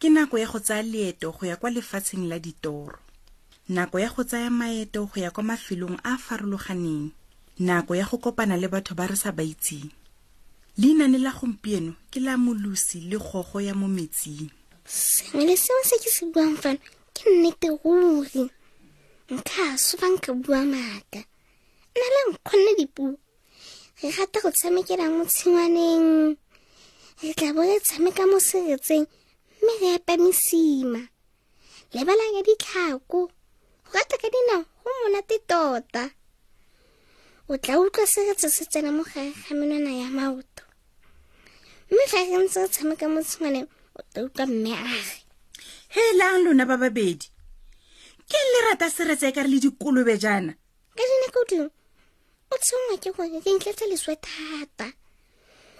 ke nako ya go tsaya leeto go ya kwa lefatsheng la ditoro nako ya go tsaya maeto go ya kwa mafelong a a farologaneng nako ya go kopana le batho ba re sa ba itseng leinane la gompieno ke la molosi le gogo ya mo metsing sengwe le sengwe se ke se buang fano ke nnete ruri nka sofa nka bua maaka nna le nkgonne dipuo re rata go tshamekela mo tshingwaneng re tla bo re tshameka mo seretseng mme re epa mesima lebalang ya ditlhako go rata ka dinao go monate tota o tla utlwa seretse se tsena mo gare ga menwana ya maoto mme ga re ntse re tshameka mo tshingwaneng o tla utlwa mme a re helang lona ba babedi ke le rata seretse e ka re le dikolobe jaana ka dinako dingwe o tshwenngwa ke gore ke ntletsa leswe thata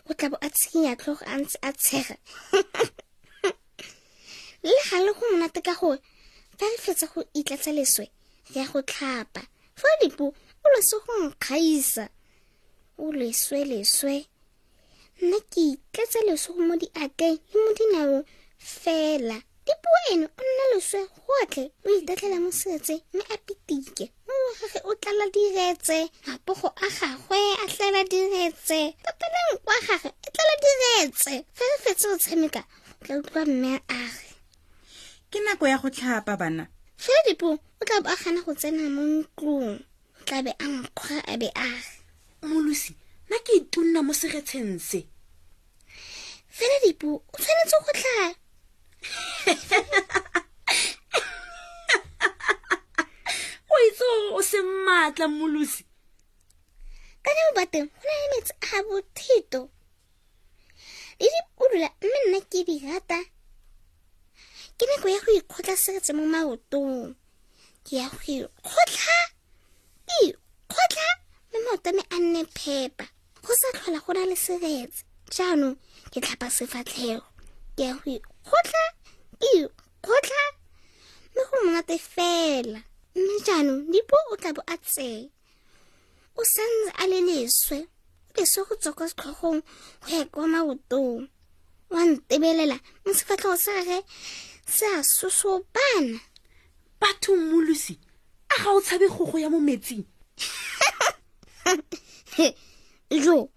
o tla bo a tshikinya tlhogo a ntse a tshega le ga le go monate ka gore fa re fetsa go itlatsa leswe re ya go tlhapa fa dipo o lese go nkgaisa o leswe leswe nna ke ikatsa leso mo diatleng le mo dinao fela dipuo eno o nna leswe gotlhe o itatlela mo setse mme a pitike mo wa gage o tlala diretse mapogo a gagwe a tlala diretse pataleng kwa gage e tlala diretse fa re fetse go tshameka o tla utlwa mme a re ke nako ya go tlhapa bana fela dipuo o tla bo a gana go tsena mo ntlong o tla be a nkgwa a be a molosi na ke itunna mo segetsheng se fela dipo o tshwanetse go tlhaa o itse gore o se maatla molosi ka neo bateng go na le metsi a botheto le dipudula mme nna ke di rata ke nako ya go ikgotla seretse mo maotong ke ya go ikgotlha ikgotlha mme maoto me a nne phepa go sa tlhola go na le seretse jaanong ke tlhapa sefatlhego ke ya go ikgotlha ikgotlha mme go monate fela mme jaanong dipo o tla bo a tseye o santse a le leswe leswe go tswa kwa setlhogong go ya kwa maotong wa ntebelela mo sefatlhogo sa gage se a sosobana batho mmolosi a ga o tshabe gogo ya mo metsing jo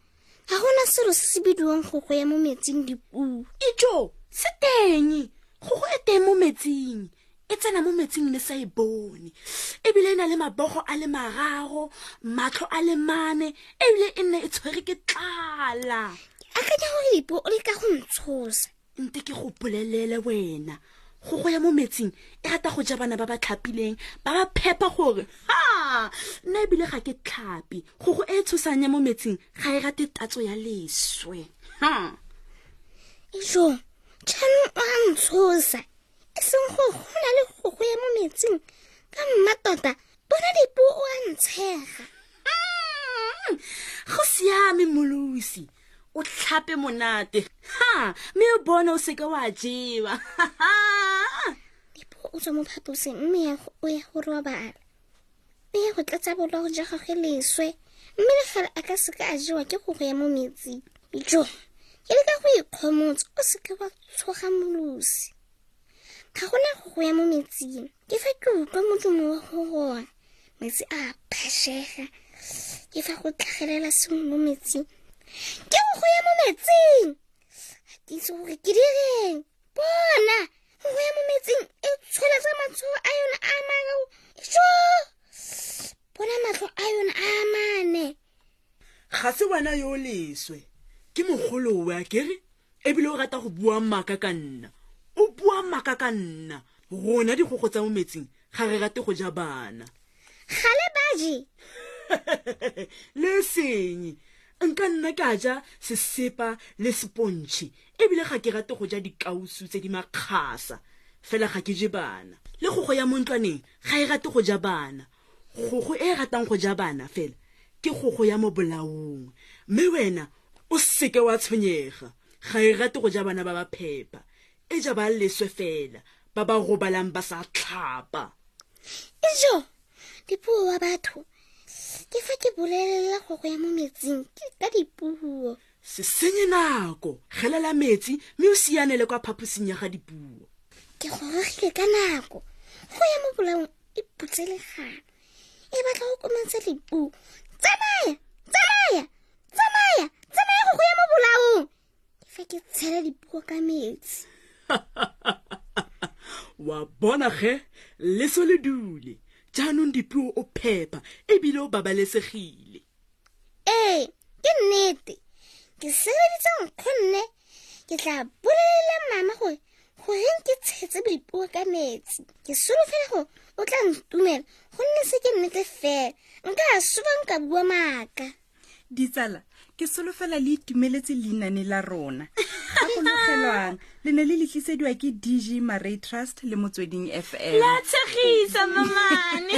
ga gona selo se se bidiwang gogo ya mo metsing dipuu e jo se teng gogo e teng mo metsing e tsena mo metsing le sa e bone ebile e na le mabogo a le mararo matlho a le mane ebile e nne e tshwere ke tlala akanya gore dipo o leka go ntshosa nte ke go polelele wena go go ya mo metsing e rata go ja bana ba ba tlhapileng ba ba phepa gore ha nna ebile ga ke tlhapi go go e tshosang ya mo metsing ga e rate tatso ya leswe ha jo jaanong o a ntshosa e seng gore go na le go go ya mo metsing ka mma tota bona dipuo o a ntshega hmm, go siame molosi o tlhape monate ha mme o bone o seke wa jewa o tswa mo phaposeng mme o ya go robala mme ya go tlatsa bologo ja gagwe leswe mme le gale a ka seka a jewa ke go go ya mo metsing jo ke le ka go ikgomotsa o seke wa tshoga molosi ga gona go go ya mo metsing ke fa ke utlwa modumo wa go goa metsi a phashega ke fa go tlhagelela sengwe mo metsing ke go go ya mo metsing ga ke itse gore ke direng bona go go ya mo metsing e tshola tsa matshwao a yone a marao sho bona matlho a yone a mane ga se wena yo leswe ke mogolo owe a kere ebile o rata go bua maaka ka nna o bua maaka ka nna rona digogo tsa mo metsing ga re rate go ja bana gale baji le senye nka nna ke a ja sesepa le sepontšhe ebile ga ke rate go ja dikausu tse di makgasa fela ga ke je bana le gogo ya montlwaneng ga e rate go ja bana gogo e e ratang go ja bana fela ke gogo ya mo bolaong mme wena o seke wa tshwenyega ga e rate go ja bana ba ba phepa e ja ba leswe fela ba ba robalang ba sa tlhapa ejo dipuo wa batho ke fa ke bolelela gogo ya mo metsing ka dipuo se senye nako gelela metsi mme o sianele kwa phaposing ya ga dipuo ke gorogile ka nako go ya mo bolaong e putselegano e batla go kometsa dipuo tsamaya tsamaya tsamaya tsamaya go go ya mo bolaong ke fa ke tshela dipuo ka metsi wa bona ge leso le dule jaanong dipuo o phepa ebile o babalesegile ee ke nnete ke sebeleditse nkgonne ke tla bolelela mama gore goreng ke tshetse boipuo ka metsi ke solofela gore o tla ntumela gonne se ke nnete fela nka a soba nka bua maaka ditsala ke solofela le itumeletse leinane la rona gakologelwang le ne le letlisediwa ke dg maray trust le motsweding fm la tshegisa mamane